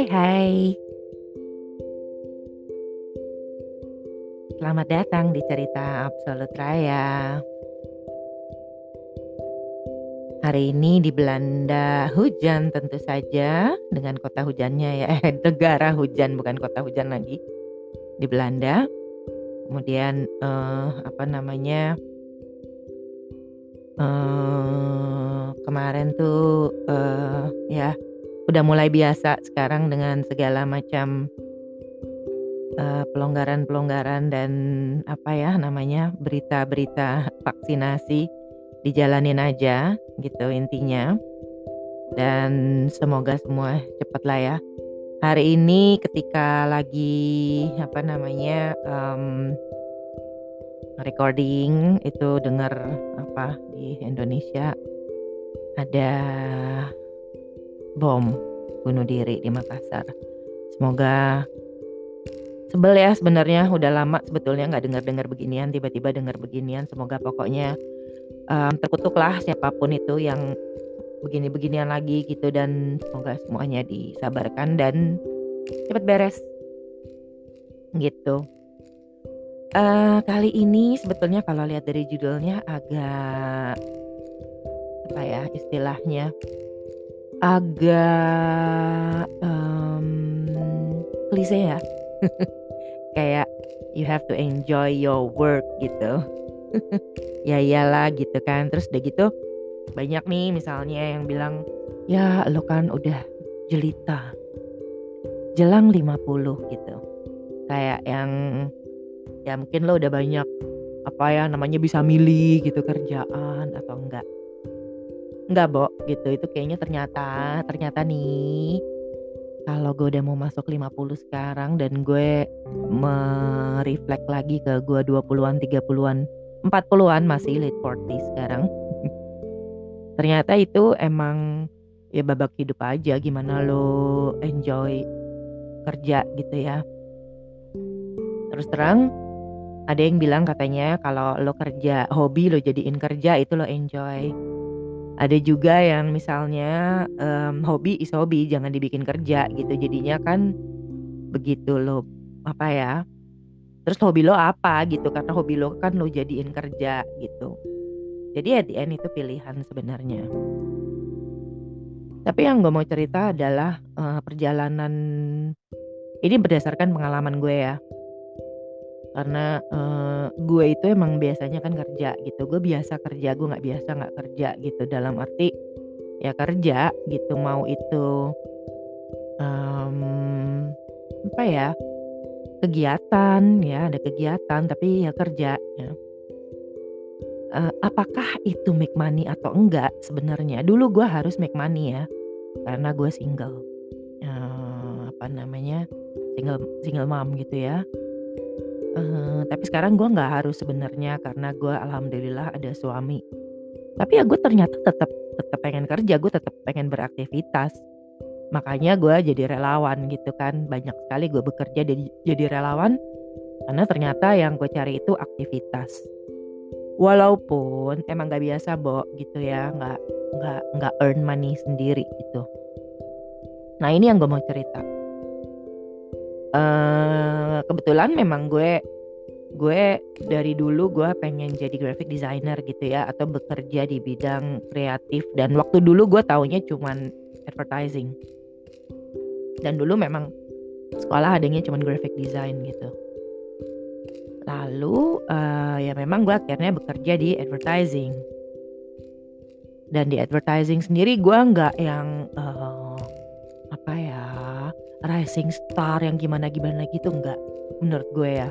Hai hai. Selamat datang di cerita Absolut Raya. Hari ini di Belanda hujan tentu saja dengan kota hujannya ya, eh negara hujan bukan kota hujan lagi. Di Belanda. Kemudian eh, apa namanya? eh kemarin tuh eh ya udah mulai biasa sekarang dengan segala macam eh, pelonggaran-pelonggaran dan apa ya namanya berita-berita vaksinasi dijalanin aja gitu intinya. Dan semoga semua cepet lah ya. Hari ini ketika lagi apa namanya em, recording itu denger apa di Indonesia ada bom bunuh diri di Makassar. Semoga sebel ya sebenarnya udah lama sebetulnya nggak dengar-dengar beginian tiba-tiba dengar beginian semoga pokoknya um, terkutuklah siapa pun itu yang begini-beginian lagi gitu dan semoga semuanya disabarkan dan cepat beres gitu. Eh kali ini sebetulnya kalau lihat dari judulnya agak apa ya istilahnya agak um, klise ya. Kayak you have to enjoy your work gitu. ya iyalah gitu kan. Terus udah gitu banyak nih misalnya yang bilang ya lo kan udah jelita. Jelang 50 gitu. Kayak yang ya mungkin lo udah banyak apa ya namanya bisa milih gitu kerjaan atau enggak. Enggak, Bo, gitu. Itu kayaknya ternyata ternyata nih kalau gue udah mau masuk 50 sekarang dan gue mereflek lagi ke gue 20-an, 30-an, 40-an masih late 40 sekarang. Ternyata itu emang ya babak hidup aja gimana lo enjoy kerja gitu ya. Terus terang ada yang bilang katanya kalau lo kerja hobi lo jadiin kerja itu lo enjoy. Ada juga yang misalnya em, hobi is hobi jangan dibikin kerja gitu. Jadinya kan begitu lo apa ya? Terus hobi lo apa gitu karena hobi lo kan lo jadiin kerja gitu. Jadi at the end itu pilihan sebenarnya. Tapi yang gue mau cerita adalah eh, perjalanan ini berdasarkan pengalaman gue ya. Karena eh, gue itu emang biasanya kan kerja gitu. Gue biasa kerja, gue nggak biasa nggak kerja gitu. Dalam arti ya kerja gitu mau itu em, apa ya kegiatan ya ada kegiatan tapi ya kerja ya. Eh, apakah itu make money atau enggak sebenarnya? Dulu gue harus make money ya karena gue single. Eh, apa namanya single single mom gitu ya. Eh, tapi sekarang gue nggak harus sebenarnya karena gue alhamdulillah ada suami. Tapi ya gue ternyata tetap tetap pengen kerja, gue tetap pengen beraktivitas. Makanya gue jadi relawan gitu kan. Banyak sekali gue bekerja jadi jadi relawan karena ternyata yang gue cari itu aktivitas. Walaupun emang nggak biasa, Bo, gitu ya, nggak nggak nggak earn money sendiri gitu. Nah ini yang gue mau cerita. Eh kebetulan memang gue gue dari dulu gue pengen jadi graphic designer gitu ya atau bekerja di bidang kreatif. Dan waktu dulu gue taunya cuman advertising. Dan dulu memang sekolah adanya cuman graphic design gitu. Lalu eh, ya memang gue akhirnya bekerja di advertising. Dan di advertising sendiri gue nggak yang eh, apa ya rising star yang gimana gimana gitu nggak menurut gue ya.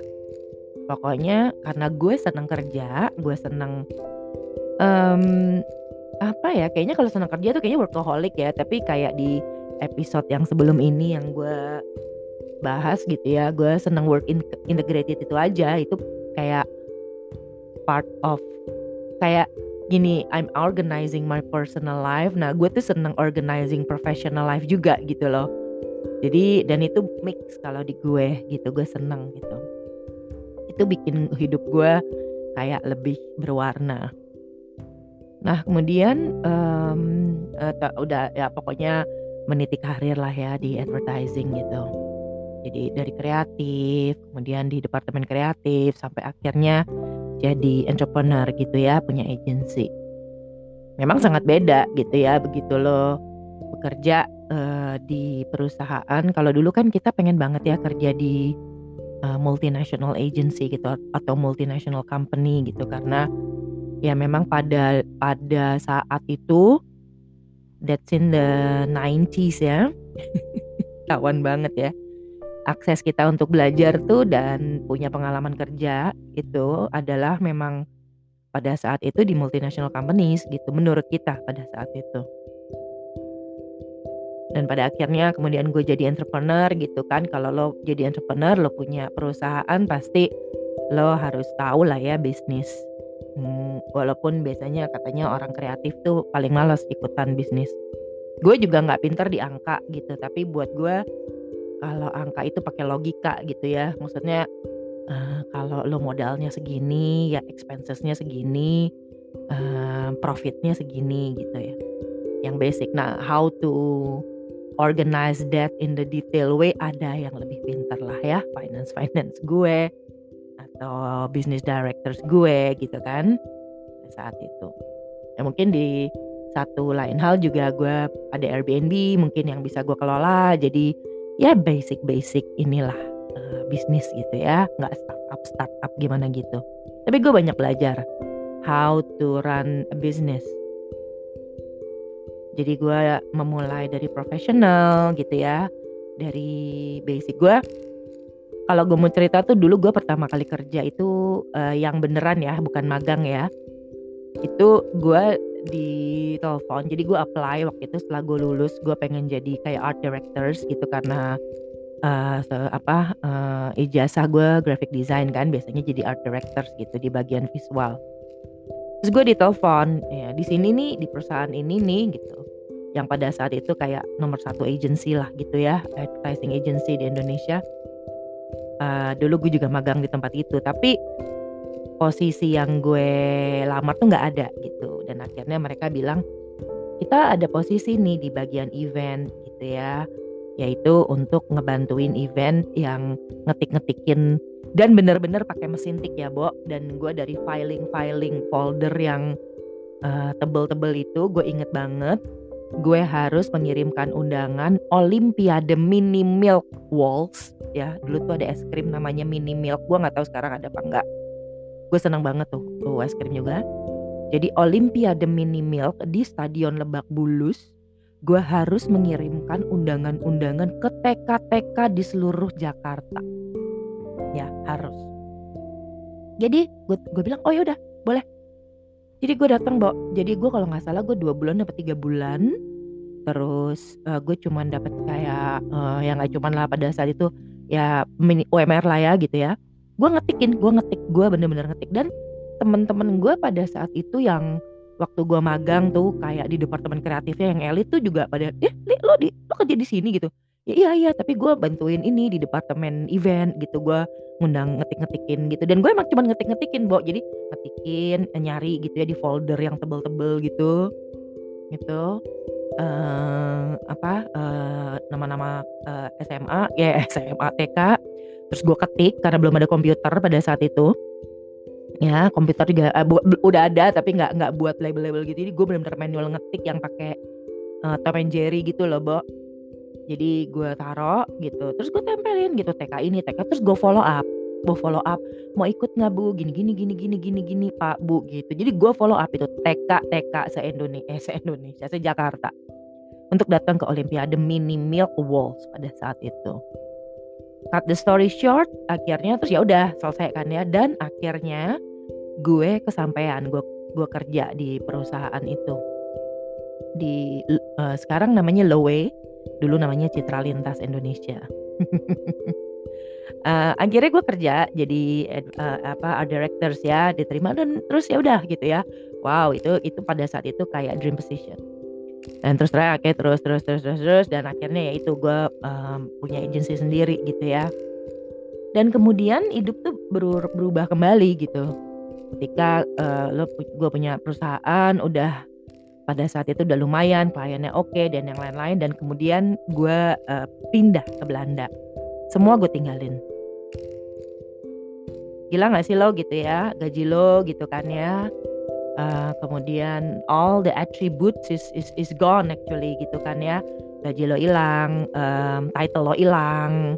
Pokoknya karena gue seneng kerja gue seneng em, apa ya kayaknya kalau seneng kerja tuh kayaknya workaholic ya tapi kayak di episode yang sebelum ini yang gue bahas gitu ya gue seneng work in integrated itu aja itu kayak part of kayak gini I'm organizing my personal life. Nah gue tuh seneng organizing professional life juga gitu loh jadi dan itu mix kalau di gue gitu gue seneng gitu itu bikin hidup gue kayak lebih berwarna nah kemudian em, eh, ta- udah ya pokoknya meniti karir lah ya di advertising gitu. Jadi dari kreatif, kemudian di departemen kreatif sampai akhirnya jadi entrepreneur gitu ya, punya agency. Memang sangat beda gitu ya begitu lo bekerja uh, di perusahaan. Kalau dulu kan kita pengen banget ya kerja di uh, multinational agency gitu atau multinational company gitu karena ya memang pada pada saat itu that's in the 90s ya. Kawan banget ya akses kita untuk belajar tuh dan punya pengalaman kerja itu adalah memang pada saat itu di multinational companies gitu menurut kita pada saat itu dan pada akhirnya kemudian gue jadi entrepreneur gitu kan kalau lo jadi entrepreneur lo punya perusahaan pasti lo harus tahu lah ya bisnis hmm, walaupun biasanya katanya orang kreatif tuh paling males ikutan bisnis gue juga nggak pinter di angka gitu tapi buat gue kalau angka itu pakai logika gitu ya. Maksudnya uh, kalau lo modalnya segini, ya expensesnya segini, uh, profitnya segini gitu ya. Yang basic. Nah, how to organize that in the detail way ada yang lebih pintar lah ya, finance finance gue atau business directors gue gitu kan saat itu. Ya mungkin di satu lain hal juga gue ada Airbnb mungkin yang bisa gue kelola. Jadi ya basic-basic inilah uh, bisnis gitu ya. Nggak startup startup gimana gitu. Tapi gue banyak belajar how to run a business jadi gue memulai dari profesional gitu ya dari basic gue kalau gue mau cerita tuh dulu gue pertama kali kerja itu uh, yang beneran ya bukan magang ya. Itu gue di telepon jadi gue apply waktu itu setelah gue lulus gue pengen jadi kayak art directors gitu karena uh, apa uh, ijazah gue graphic design kan biasanya jadi art directors gitu di bagian visual. Terus gue ditelepon ya di sini nih di perusahaan ini nih gitu yang pada saat itu kayak nomor satu agency lah gitu ya advertising agency di Indonesia. Uh, dulu gue juga magang di tempat itu tapi posisi yang gue lamar tuh nggak ada gitu. Dan akhirnya mereka bilang kita ada posisi nih di bagian event gitu ya. Yaitu untuk ngebantuin event yang ngetik-ngetikin dan bener-bener pakai mesin tik ya Bo. Dan gue dari filing-filing folder yang uh, tebel-tebel itu gue inget banget gue harus mengirimkan undangan Olimpiade Mini Milk Walls ya. Dulu tuh ada es krim namanya Mini Milk. Gue nggak tahu sekarang ada apa enggak gue seneng banget tuh tuh es krim juga. Jadi Olimpiade Mini Milk di Stadion Lebak Bulus gue harus mengirimkan undangan-undangan ke TK-TK di seluruh Jakarta. Ya harus. Jadi gue gue bilang oh yaudah boleh jadi gue datang bo. Jadi gue kalau nggak salah gue dua bulan dapat tiga bulan. Terus uh, gue cuman dapat kayak uh, yang nggak cuman lah pada saat itu ya mini UMR lah ya gitu ya. Gue ngetikin gue ngetik gue bener-bener ngetik. Dan temen-temen gue pada saat itu yang waktu gue magang tuh kayak di departemen kreatifnya yang elit tuh juga pada eh li, lo di lo kerja di sini? gitu ya iya iya tapi gue bantuin ini di departemen event gitu gue ngundang ngetik-ngetikin gitu. Dan gue emang cuma ngetik-ngetikin bo. Jadi ngetikin nyari gitu ya di folder yang tebel-tebel gitu gitu. Uh, apa uh, nama-nama uh, SMA ya SMA TK terus gue ketik karena belum ada komputer pada saat itu. Ya komputer juga uh, bu, udah ada tapi nggak nggak buat label-label gitu. Jadi gue benar-benar manual ngetik yang pakai uh, Tom and Jerry gitu loh bo jadi gue taro gitu terus gue tempelin gitu TK ini TK terus gue follow up gue follow up mau ikut nggak bu? Gini gini gini gini gini gini pak bu gitu. Jadi gue follow up itu TK TK se Indonesia eh, se Indonesia se Jakarta untuk datang ke Olimpiade Mini Milk Walls pada saat itu. Cut the story short akhirnya terus ya udah selesai kan ya dan akhirnya gue kesampaian gue gue kerja di perusahaan itu. Di uh, sekarang namanya Lowe dulu namanya Citra Lintas Indonesia. Uh, akhirnya gue kerja jadi uh, apa art directors ya diterima dan terus ya udah gitu ya. Wow itu itu pada saat itu kayak dream position. Dan terus terakhir okay, terus terus terus terus terus dan akhirnya ya itu gue um, punya agensi sendiri gitu ya. Dan kemudian hidup tuh berubah kembali gitu. Ketika uh, lo gue punya perusahaan udah pada saat itu udah lumayan, kliennya oke dan yang lain-lain dan kemudian gue, uh, pindah ke Belanda. Semua gue tinggalin. Gila gak sih lo gitu ya, gaji lo gitu kan ya, uh, kemudian all the attributes is is is gone actually gitu kan ya, gaji lo hilang, um, title lo hilang,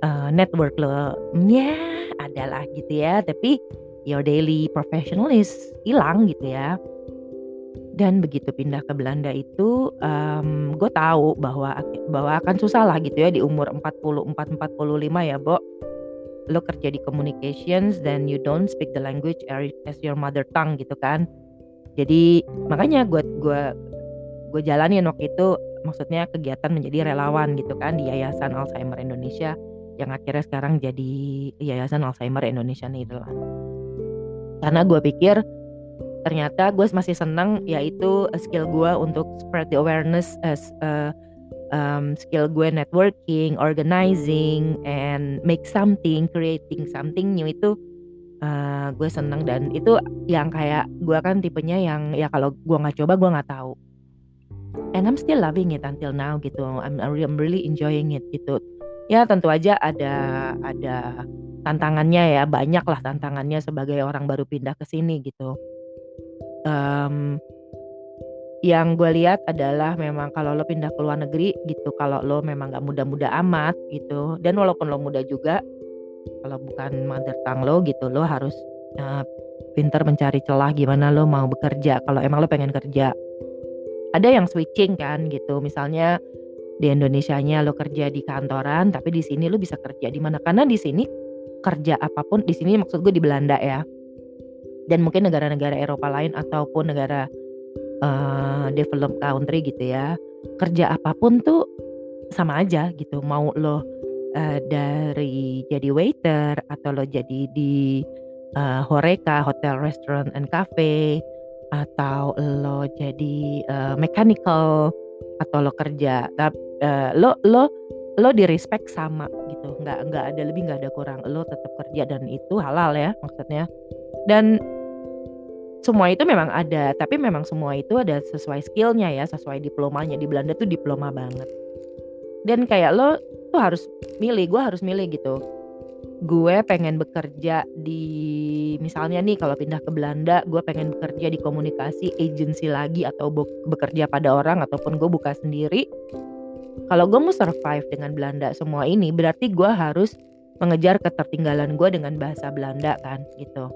uh, network lo, ya adalah gitu ya, tapi your daily professional is hilang gitu ya. Dan begitu pindah ke Belanda itu, um, gue tahu bahwa bahwa akan susah lah gitu ya di umur 44, 45 ya, Bo. Lo kerja di communications dan you don't speak the language as your mother tongue gitu kan. Jadi makanya gue gue gue jalanin waktu itu maksudnya kegiatan menjadi relawan gitu kan di Yayasan Alzheimer Indonesia yang akhirnya sekarang jadi Yayasan Alzheimer Indonesia Nederland. Karena gue pikir ternyata gue masih senang yaitu uh, skill gue untuk spread the awareness as uh, um, skill gue networking, organizing, and make something, creating something new itu uh, gue seneng dan itu yang kayak gue kan tipenya yang ya kalau gue nggak coba gue nggak tahu. And I'm still loving it until now gitu. I'm, I'm really enjoying it gitu. Ya tentu aja ada ada tantangannya ya banyak lah tantangannya sebagai orang baru pindah ke sini gitu um, yang gue lihat adalah memang kalau lo pindah ke luar negeri gitu kalau lo memang gak muda-muda amat gitu dan walaupun lo muda juga kalau bukan mother tongue lo gitu lo harus uh, pinter mencari celah gimana lo mau bekerja kalau emang lo pengen kerja. Ada yang switching kan gitu misalnya di Indonesia-nya lo kerja di kantoran tapi di sini lo bisa kerja di mana? Karena di sini kerja apa pun di sini maksud gue di Belanda ya dan mungkin negara-negara Eropa lain ataupun negara uh, developed country gitu ya kerja apa pun tuh sama aja gitu. Mau lo uh, dari jadi waiter atau lo jadi di uh, horeca hotel restaurant and cafe atau lo jadi uh, mechanical atau lo kerja uh, lo lo lo di respect sama gitu. Nggak nggak ada lebih nggak ada kurang. Lo tetap kerja dan itu halal ya maksudnya. Dan semua itu memang ada, tapi memang semua itu ada sesuai skillnya ya, sesuai diplomanya. Di Belanda tuh diploma banget. Dan kayak lo tuh harus milih, gue harus milih gitu. Gue pengen bekerja di misalnya nih kalau pindah ke Belanda, gue pengen bekerja di komunikasi agency lagi atau bekerja pada orang ataupun gue buka sendiri. Kalau gue mau survive dengan Belanda semua ini, berarti gue harus mengejar ketertinggalan gue dengan bahasa Belanda kan gitu.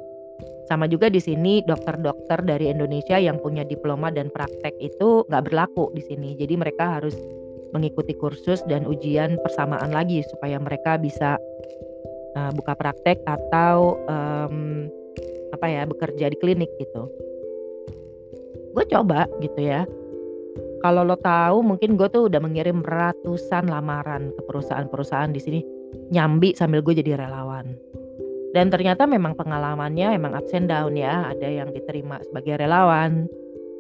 Sama juga di sini dokter-dokter dari Indonesia yang punya diploma dan praktek itu nggak berlaku di sini. Jadi mereka harus mengikuti kursus dan ujian persamaan lagi supaya mereka bisa uh, buka praktek atau um, apa ya bekerja di klinik gitu. Gue coba gitu ya. Kalau lo tahu mungkin gue tuh udah mengirim ratusan lamaran ke perusahaan-perusahaan di sini nyambi sambil gue jadi relawan dan ternyata memang pengalamannya emang ups and down ya, ada yang diterima sebagai relawan,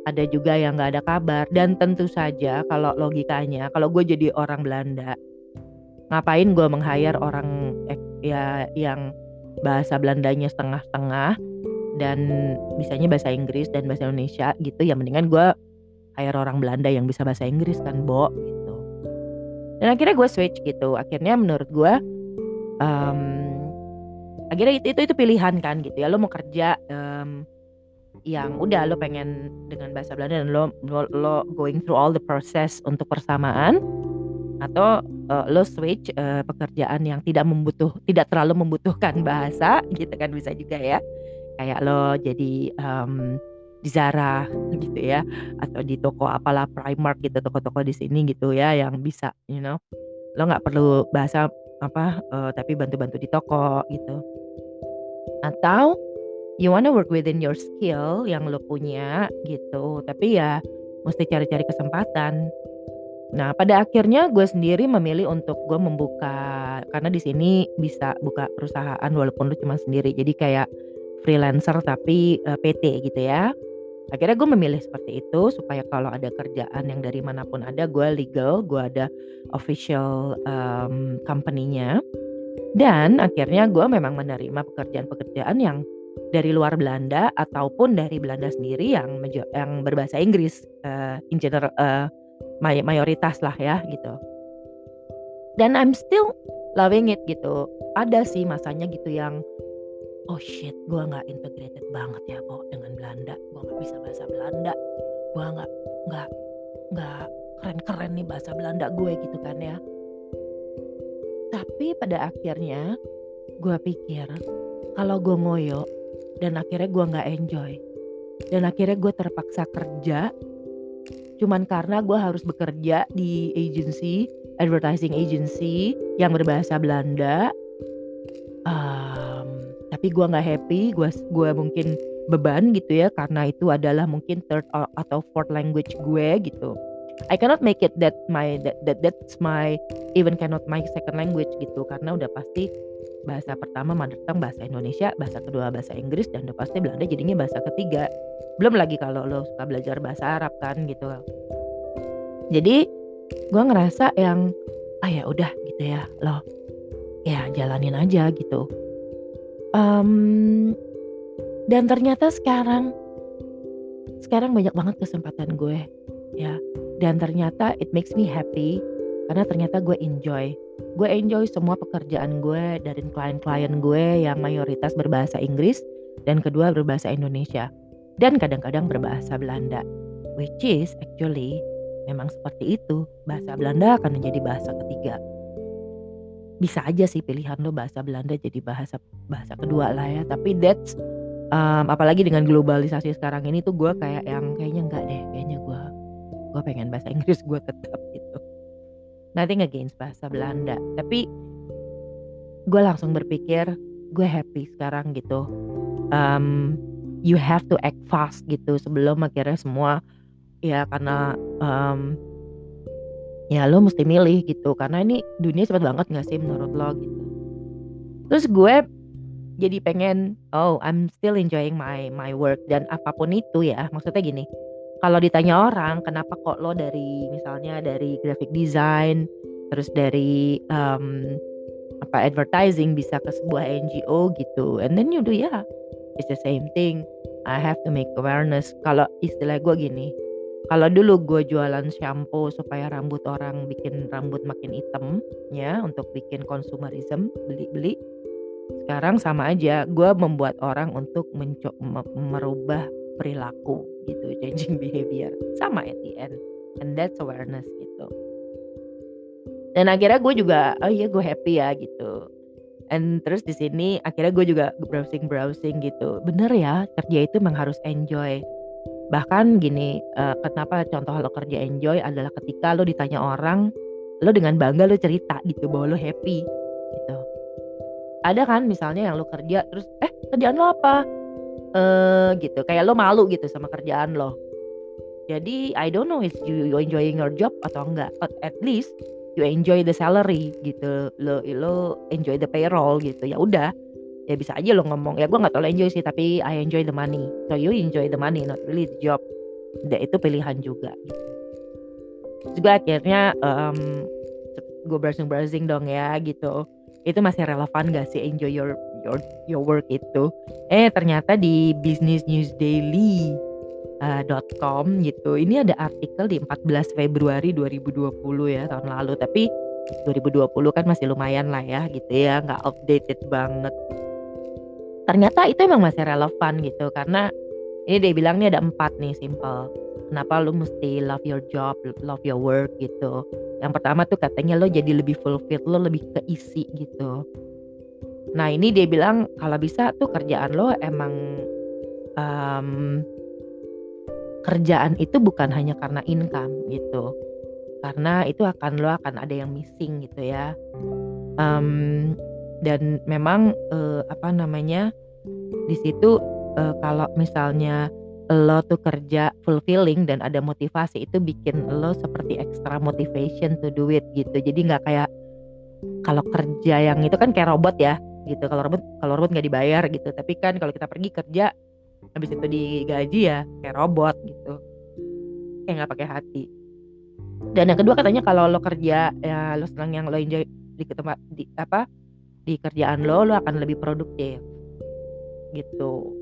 ada juga yang nggak ada kabar dan tentu saja kalau logikanya kalau gue jadi orang Belanda, ngapain gue meng-hire orang ya yang bahasa Belandanya setengah-setengah dan bisanya bahasa Inggris dan bahasa Indonesia gitu, ya mendingan gue hire orang Belanda yang bisa bahasa Inggris kan, Bo, gitu. Dan akhirnya gue switch gitu, akhirnya menurut gue, um, akhirnya itu itu itu pilihan kan gitu ya. Lo mau kerja um, yang udah lo pengen dengan bahasa Belanda dan lo lo, lo going through all the process untuk persamaan atau uh, lo switch uh, pekerjaan yang tidak membutuh tidak terlalu membutuhkan bahasa gitu kan bisa juga ya. Kayak lo jadi um, di Zara gitu ya atau di toko apalah Primark gitu toko-toko di sini gitu ya yang bisa you know. Lo nggak perlu bahasa apa uh, tapi bantu-bantu di toko gitu. Atau you wanna work within your skill yang lo punya gitu. Tapi ya mesti cari-cari kesempatan. Nah pada akhirnya gue sendiri memilih untuk gue membuka karena di sini bisa buka perusahaan walaupun lo cuma sendiri. Jadi kayak freelancer tapi uh, eh, PT gitu ya akhirnya gue memilih seperti itu supaya kalau ada kerjaan yang dari mana pun ada gue legal gue ada official um, company-nya dan akhirnya gue memang menerima pekerjaan-pekerjaan yang dari luar Belanda ataupun dari Belanda sendiri yang yang berbahasa Inggris uh, in general uh, may mayoritas lah ya gitu. Dan I'm still loving it gitu. Ada sih masanya gitu yang oh shit gue nggak integrated banget ya kok dengan Belanda. Gue nggak bisa bahasa Belanda. Gue nggak nggak nggak keren-keren nih bahasa Belanda gue gitu kan ya. Tapi pada akhirnya gue pikir kalau gue ngoyo dan akhirnya gue nggak enjoy dan akhirnya gue terpaksa kerja cuman karena gue harus bekerja di agency advertising agency yang berbahasa Belanda um, tapi gue nggak happy gue gue mungkin beban gitu ya karena itu adalah mungkin third atau fourth language gue gitu I cannot make it that my that, that that's my even cannot my second language gitu karena udah pasti bahasa pertama mother tongue bahasa Indonesia, bahasa kedua bahasa Inggris dan udah pasti Belanda jadinya bahasa ketiga. Belum lagi kalau lo suka belajar bahasa Arab kan gitu. Jadi gue ngerasa yang ah ya udah gitu ya lo ya jalanin aja gitu. Um, dan ternyata sekarang sekarang banyak banget kesempatan gue ya. Dan ternyata it makes me happy karena ternyata gue enjoy. Gue enjoy semua pekerjaan gue dari klien-klien gue yang mayoritas berbahasa Inggris dan kedua berbahasa Indonesia. Dan kadang-kadang berbahasa Belanda. Which is actually memang seperti itu. Bahasa Belanda akan menjadi bahasa ketiga bisa aja sih pilihan lo bahasa Belanda jadi bahasa bahasa kedua lah ya. Tapi that's um, apalagi dengan globalisasi sekarang ini tuh gue kayak yang kayaknya enggak deh kayaknya gue gue pengen bahasa Inggris gue tetap gitu. Nothing against bahasa Belanda. Tapi gue langsung berpikir gue happy sekarang gitu. Um, you have to act fast gitu sebelum akhirnya semua ya karena um, ya lo mesti milih gitu. Karena ini dunia cepat banget gak sih menurut lo gitu. Terus gue jadi pengen oh I'm still enjoying my my work. Dan apa pun itu ya maksudnya gini. Kalau ditanya orang kenapa kok lo dari misalnya dari graphic design terus dari um, apa advertising bisa ke sebuah NGO gitu and then you do ya yeah, it's the same thing. I have to make awareness. Kalau istilah gue gini kalau dulu gue jualan shampoo supaya rambut orang bikin rambut makin hitam ya untuk bikin konsumerism beli-beli. Sekarang sama aja gue membuat orang untuk mencoba merubah perilaku gitu changing behavior. Sama at the end and that's awareness gitu. Dan akhirnya gue juga oh iya gue happy ya gitu. And terus di sini akhirnya gue juga browsing browsing gitu. Bener ya kerja itu memang harus enjoy bahkan gini uh, kenapa contoh lo kerja enjoy adalah ketika lo ditanya orang lo dengan bangga lo cerita gitu bahwa lo happy gitu. Ada kan misalnya yang lo kerja terus eh kerjaan lo apa? Uh, gitu. Kayak lo malu gitu sama kerjaan lo. Jadi I don't know if you, enjoying your job atau enggak but at least you enjoy the salary gitu. Lo lo enjoy the payroll gitu. Ya udah ya bisa aja lo ngomong ya gue nggak terlalu enjoy sih tapi I enjoy the money. So you enjoy the money not really the job. Dan itu pilihan juga gitu. juga akhirnya um, gue browsing browsing dong ya gitu. Itu masih relevan gak sih enjoy your your your work itu? Eh ternyata di business news daily uh, .com gitu ini ada artikel di 14 Februari 2020 ya tahun lalu. Tapi 2020 kan masih lumayan lah ya gitu ya. Nggak updated banget ternyata itu emang masih relevan gitu karena ini dia bilang nih ada empat nih simple. Kenapa lu mesti love your job love your work gitu? Yang pertama tuh katanya lo jadi lebih fulfilled lo lebih keisi gitu. Nah ini dia bilang kalau bisa tuh kerjaan lo emang um, kerjaan itu bukan hanya karena income gitu. Karena itu akan lo akan ada yang missing gitu ya. Um, dan memang uh, apa namanya di situ uh, kalau misalnya lo tuh kerja fulfilling dan ada motivasi itu bikin lo seperti extra motivation to do it gitu. Jadi nggak kayak kalau kerja yang itu kan kayak robot ya gitu. Kalau robot kalau robot nggak dibayar gitu. Tapi kan kalau kita pergi kerja habis itu digaji ya kayak robot gitu. Kayak nggak pakai hati. Dan yang kedua katanya kalau lo kerja ya lo senang yang lo enjoy di tempat di apa di kerjaan lo lo akan lebih produktif gitu.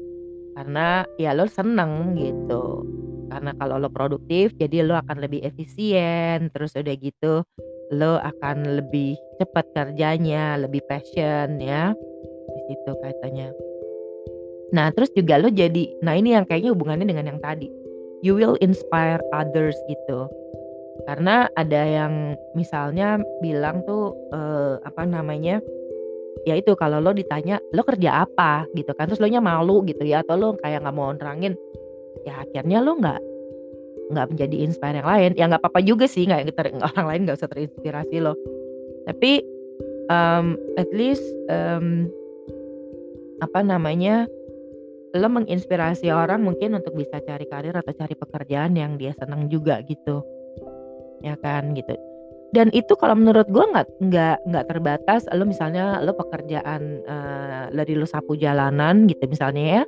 Karena ya lo seneng gitu. Karena kalau lo produktif jadi lo akan lebih efisien, terus udah gitu lo akan lebih cepat kerjanya, lebih passion ya. Di situ katanya. Nah, terus juga lo jadi nah ini yang kayaknya hubungannya dengan yang tadi. You will inspire others gitu. Karena ada yang misalnya bilang tuh eh, apa namanya? Ya itu kalau lo ditanya, "Lo kerja apa?" gitu kan, terus lo nya malu gitu ya atau lo kayak nggak mau nerangin, ya akhirnya lo nggak nggak menjadi inspire yang lain. Ya nggak apa-apa juga sih nggak orang lain nggak usah terinspirasi lo. Tapi, um, at least, um, apa namanya, lo menginspirasi orang mungkin untuk bisa cari karir atau cari pekerjaan yang dia senang juga gitu. Ya kan gitu. Dan itu kalau menurut gue nggak nggak nggak terbatas lo misalnya lo pekerjaan, eee, dari lo sapu jalanan gitu misalnya ya,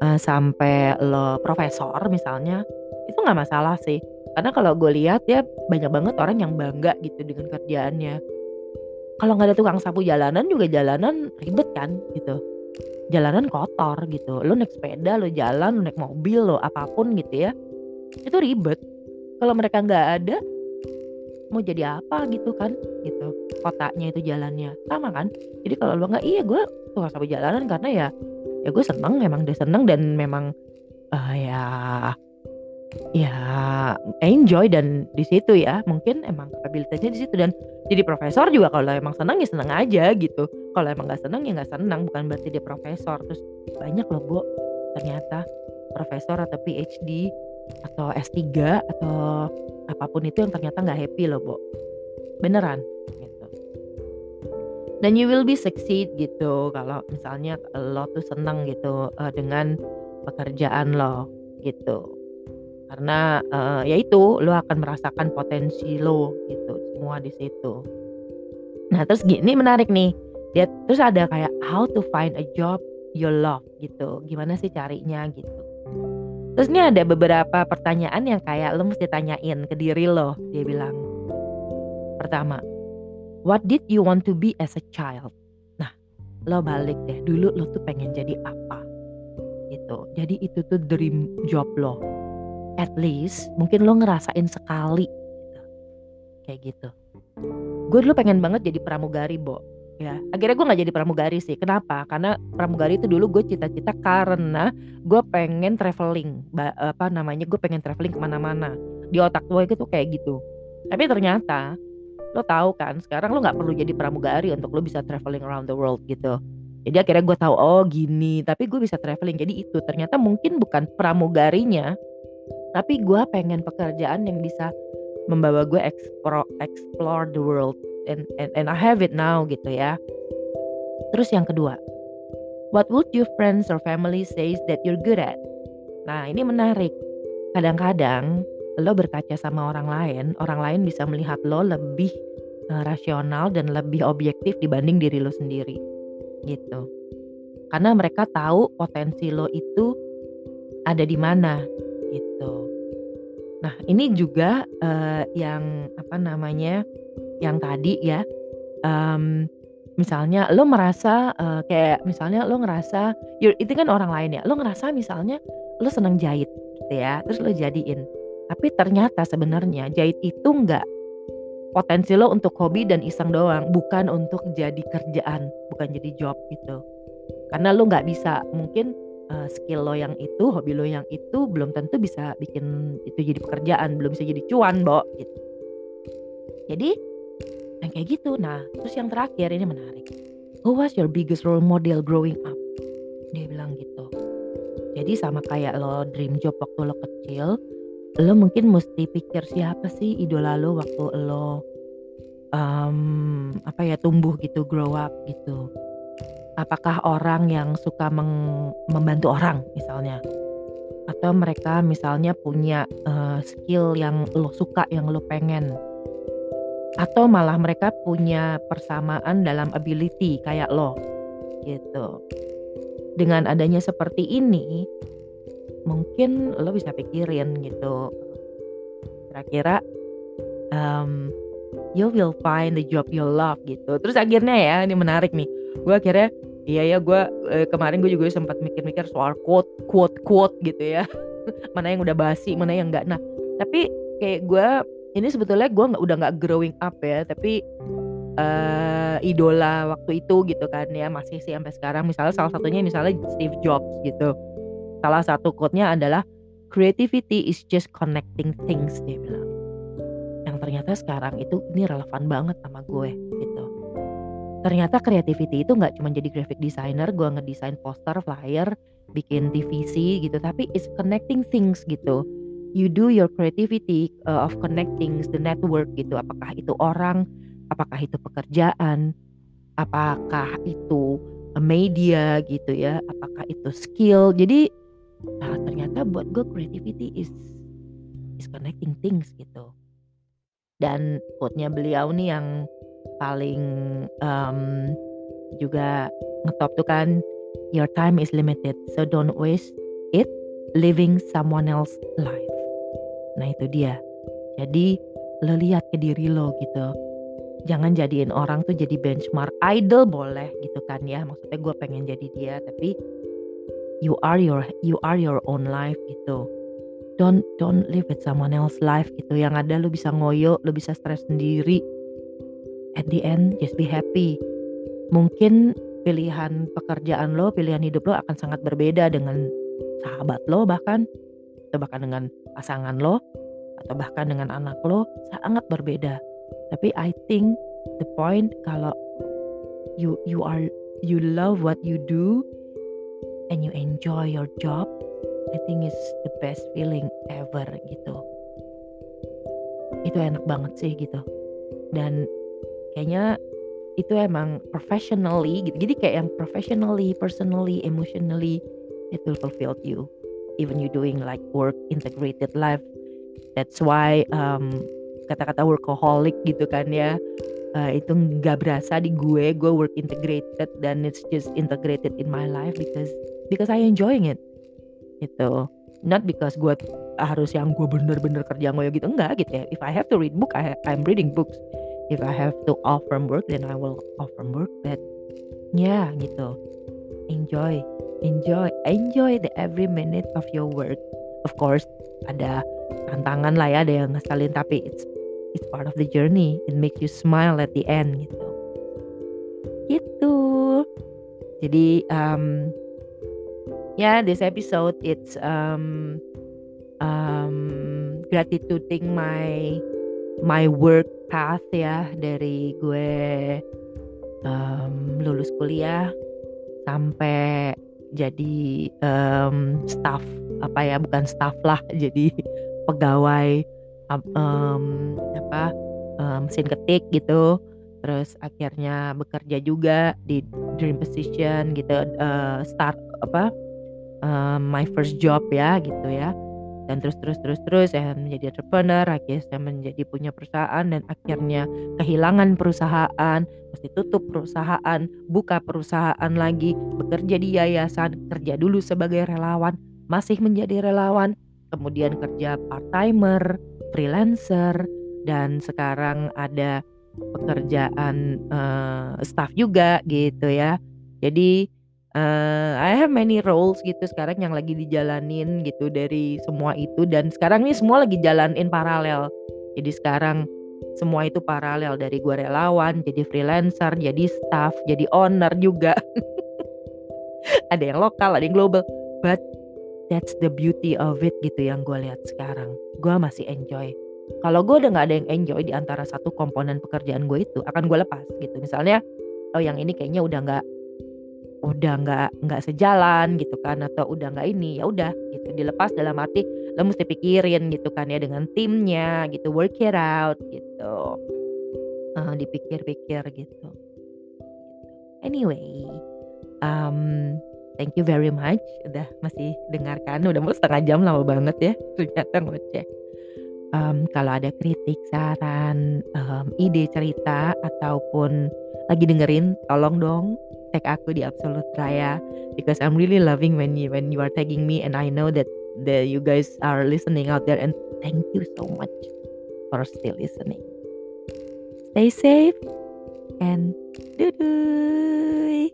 eee, sampai lo profesor misalnya, itu nggak masalah sih. Karena kalau gue lihat ya banyak banget orang yang bangga gitu dengan kerjaannya. Kalau nggak ada tukang sapu jalanan juga jalanan ribet kan gitu. Jalanan kotor gitu, lo naik sepeda, lo jalan, lo naik mobil, lo apa pun gitu ya, itu ribet. Kalau mereka nggak ada mau jadi apa gitu kan, gitu. Kotanya itu jalannya, sama kan? Jadi kalau lo nggak, iya gue tukang sapu jalanan karena ya ya gue seneng, memang dia seneng dan memang, uh, ya ya enjoy dan di situ ya mungkin emang kapabilitasnya di situ dan jadi profesor juga kalau emang senang ya senang aja gitu. Kalau emang nggak senang ya nggak senang, bukan berarti dia profesor. Terus banyak loh, Bu, ternyata profesor atau PhD atau S3 atau apa pun itu yang ternyata nggak happy loh, Bu. Beneran gitu. Dan you will be succeed gitu kalau misalnya lo tuh senang gitu uh, dengan pekerjaan lo gitu. Karena uh, ya itu lo akan merasakan potensi lo gitu semua di situ. Nah, terus gini menarik nih. Dia terus ada kayak how to find a job you love gitu. Gimana sih carinya gitu. Terus ini ada beberapa pertanyaan yang kayak lo mesti tanyain ke diri lo. Dia bilang, pertama, what did you want to be as a child? Nah, lo balik deh. Dulu lo tuh pengen jadi apa? Gitu. Jadi itu tuh dream job lo. At least mungkin lo ngerasain sekali gitu. Kayak gitu. Gue dulu pengen banget jadi pramugari, Bo. Ya, akhirnya gue nggak jadi pramugari sih. Kenapa? Karena pramugari itu dulu gue cita-cita karena gue pengen traveling, apa namanya? Gue pengen traveling ke mana-mana. Di otak gue itu kayak gitu. Tapi ternyata lo tahu kan, sekarang lo nggak perlu jadi pramugari untuk lo bisa traveling around the world gitu. Jadi akhirnya gue tahu oh gini, tapi gue bisa traveling. Jadi itu ternyata mungkin bukan pramugarinya, tapi gue pengen pekerjaan yang bisa membawa gue explore explore the world and, and and I have it now gitu ya. Terus yang kedua, what would your friends or family says that you're good at? Nah ini menarik. Kadang-kadang lo berkaca sama orang lain, orang lain bisa melihat lo lebih uh, rasional dan lebih objektif dibanding diri lo sendiri, gitu. Karena mereka tahu potensi lo itu ada di mana, gitu. Nah, ini juga uh, yang apa namanya, yang tadi ya, um, misalnya lo merasa uh, kayak misalnya lo ngerasa, itu kan orang lain ya, lo ngerasa misalnya lo seneng jahit gitu ya, terus lo jadiin. Tapi ternyata sebenarnya jahit itu enggak potensi lo untuk hobi dan iseng doang, bukan untuk jadi kerjaan, bukan jadi job gitu. Karena lo nggak bisa mungkin uh, skill lo yang itu, hobi lo yang itu belum tentu bisa bikin itu jadi pekerjaan, belum bisa jadi cuan, Bo, gitu. Jadi yang kayak gitu. Nah, terus yang terakhir ini menarik. Who was your biggest role model growing up? Dia bilang gitu. Jadi sama kayak lo dream job waktu lo kecil, lo mungkin mesti pikir siapa sih idola lo waktu lo um, apa ya tumbuh gitu, grow up gitu apakah orang yang suka meng membantu orang misalnya, atau mereka misalnya punya, uh, skill yang lo suka, yang lo pengen. Atau malah mereka punya persamaan dalam ability kayak lo, gitu. Dengan adanya seperti ini, mungkin lo bisa pikirin gitu, kira-kira, um, you will find the job you love gitu. Terus akhirnya ya ini menarik nih, gue akhirnya Iya ya gue eee, kemarin gue juga sempat mikir-mikir soal quote quote quote gitu ya. Mana yang udah basi, mana yang enggak. Nah, tapi kayak gue ini sebetulnya gue nggak udah nggak growing up ya, tapi, eee, idola waktu itu gitu kan ya, masih sih sampai sekarang. Misalnya salah satunya misalnya Steve Jobs gitu. Salah satu quote-nya adalah, "Creativity is just connecting things," dia bilang. Yang ternyata sekarang itu ini relevan banget sama gue gitu. Ternyata creativity itu nggak cuma jadi graphic designer, gue ngedesain poster, flyer, bikin TVC gitu, tapi it's connecting things gitu. You do your creativity, eee, of connecting the network gitu, apakah itu orang, apakah itu pekerjaan, apakah itu, eee, media gitu ya, apakah itu skill. Jadi, ah, ternyata buat gue creativity is is connecting things gitu. Dan quote-nya beliau nih yang paling, mmm, juga ngetop tuh kan, "Your time is limited, so don't waste it living someone else life." Nah itu dia. Jadi lo lihat ke diri lo gitu. Jangan jadiin orang tuh jadi benchmark, idol boleh gitu kan ya, maksudnya gue pengen jadi dia, tapi you are your you are your own life gitu. Don't don't live with someone else life gitu, yang ada lo bisa ngoyo, lo bisa stres sendiri. At the end just be happy. Mungkin pilihan pekerjaan lo, pilihan hidup lo akan sangat berbeda dengan sahabat lo bahkan, atau bahkan dengan pasangan lo, atau bahkan dengan anak lo, sangat berbeda. Tapi I think the point kalau you you are you love what you do and you enjoy your job, I think it's the best feeling ever gitu. Itu enak banget sih gitu. Dan kayaknya itu emang professionally gitu. Jadi kayak yang professionally, personally, emotionally it will fulfill you. Even you doing like work integrated life. That's why, mmm, kata-kata workaholic gitu kan ya, eee, itu nggak berasa di gue, gue work integrated dan it's just integrated in my life because because I enjoying it, gitu. Not because gue harus yang gue bener-bener kerja ngoyo gitu, enggak gitu ya. If I have to read book, I I'm reading books. If I have to off from work, then I will off from work, but ya gitu. Enjoy enjoy enjoy the every minute of your work. Of course ada tantangan lah ya, ada yang ngeselin, tapi it's it's part of the journey. It make you smile at the end gitu. Gitu. Jadi, mmm, yeah, this episode it's, mmm mmm, gratituding my my work path ya, dari gue, mmm, lulus kuliah sampai jadi, mmm, staff, apa ya, bukan staff lah, jadi pegawai, mmm, apa, eee, mesin ketik gitu. Terus akhirnya bekerja juga di dream position gitu, eee, start apa, eee, my first job ya gitu ya. Dan terus terus terus terus saya menjadi entrepreneur, akhirnya saya menjadi punya perusahaan dan akhirnya kehilangan perusahaan, mesti tutup perusahaan, buka perusahaan lagi, bekerja di yayasan, kerja dulu sebagai relawan, masih menjadi relawan, kemudian kerja part-timer, freelancer, dan sekarang ada pekerjaan, eee, staff juga gitu ya. Jadi, eee, I have many roles gitu sekarang yang lagi dijalanin gitu dari semua itu dan sekarang nih semua lagi jalanin paralel. Jadi sekarang semua itu paralel dari gue relawan, jadi freelancer, jadi staff, jadi owner juga. Ada yang lokal, ada yang global, but that's the beauty of it gitu yang gue lihat sekarang. Gue masih enjoy. Kalau gue udah nggak ada yang enjoy di antara satu komponen pekerjaan gue itu, akan gue lepas gitu. Misalnya, oh yang ini kayaknya udah nggak udah nggak nggak sejalan gitu kan atau udah nggak ini, ya udah gitu dilepas dalam arti lo mesti pikirin gitu kan ya dengan timnya gitu, work it out gitu. Heeh, dipikir-pikir gitu. Anyway, mmm, thank you very much udah masih dengarkan, udah mau setengah jam lama banget ya ternyata ngoceh. Mmm, kalau ada kritik, saran, mmm, ide cerita ataupun lagi dengerin tolong dong tag aku di Absolut Raya because I'm really loving when you when you are tagging me and I know that the you guys are listening out there and thank you so much for still listening. Stay safe and doo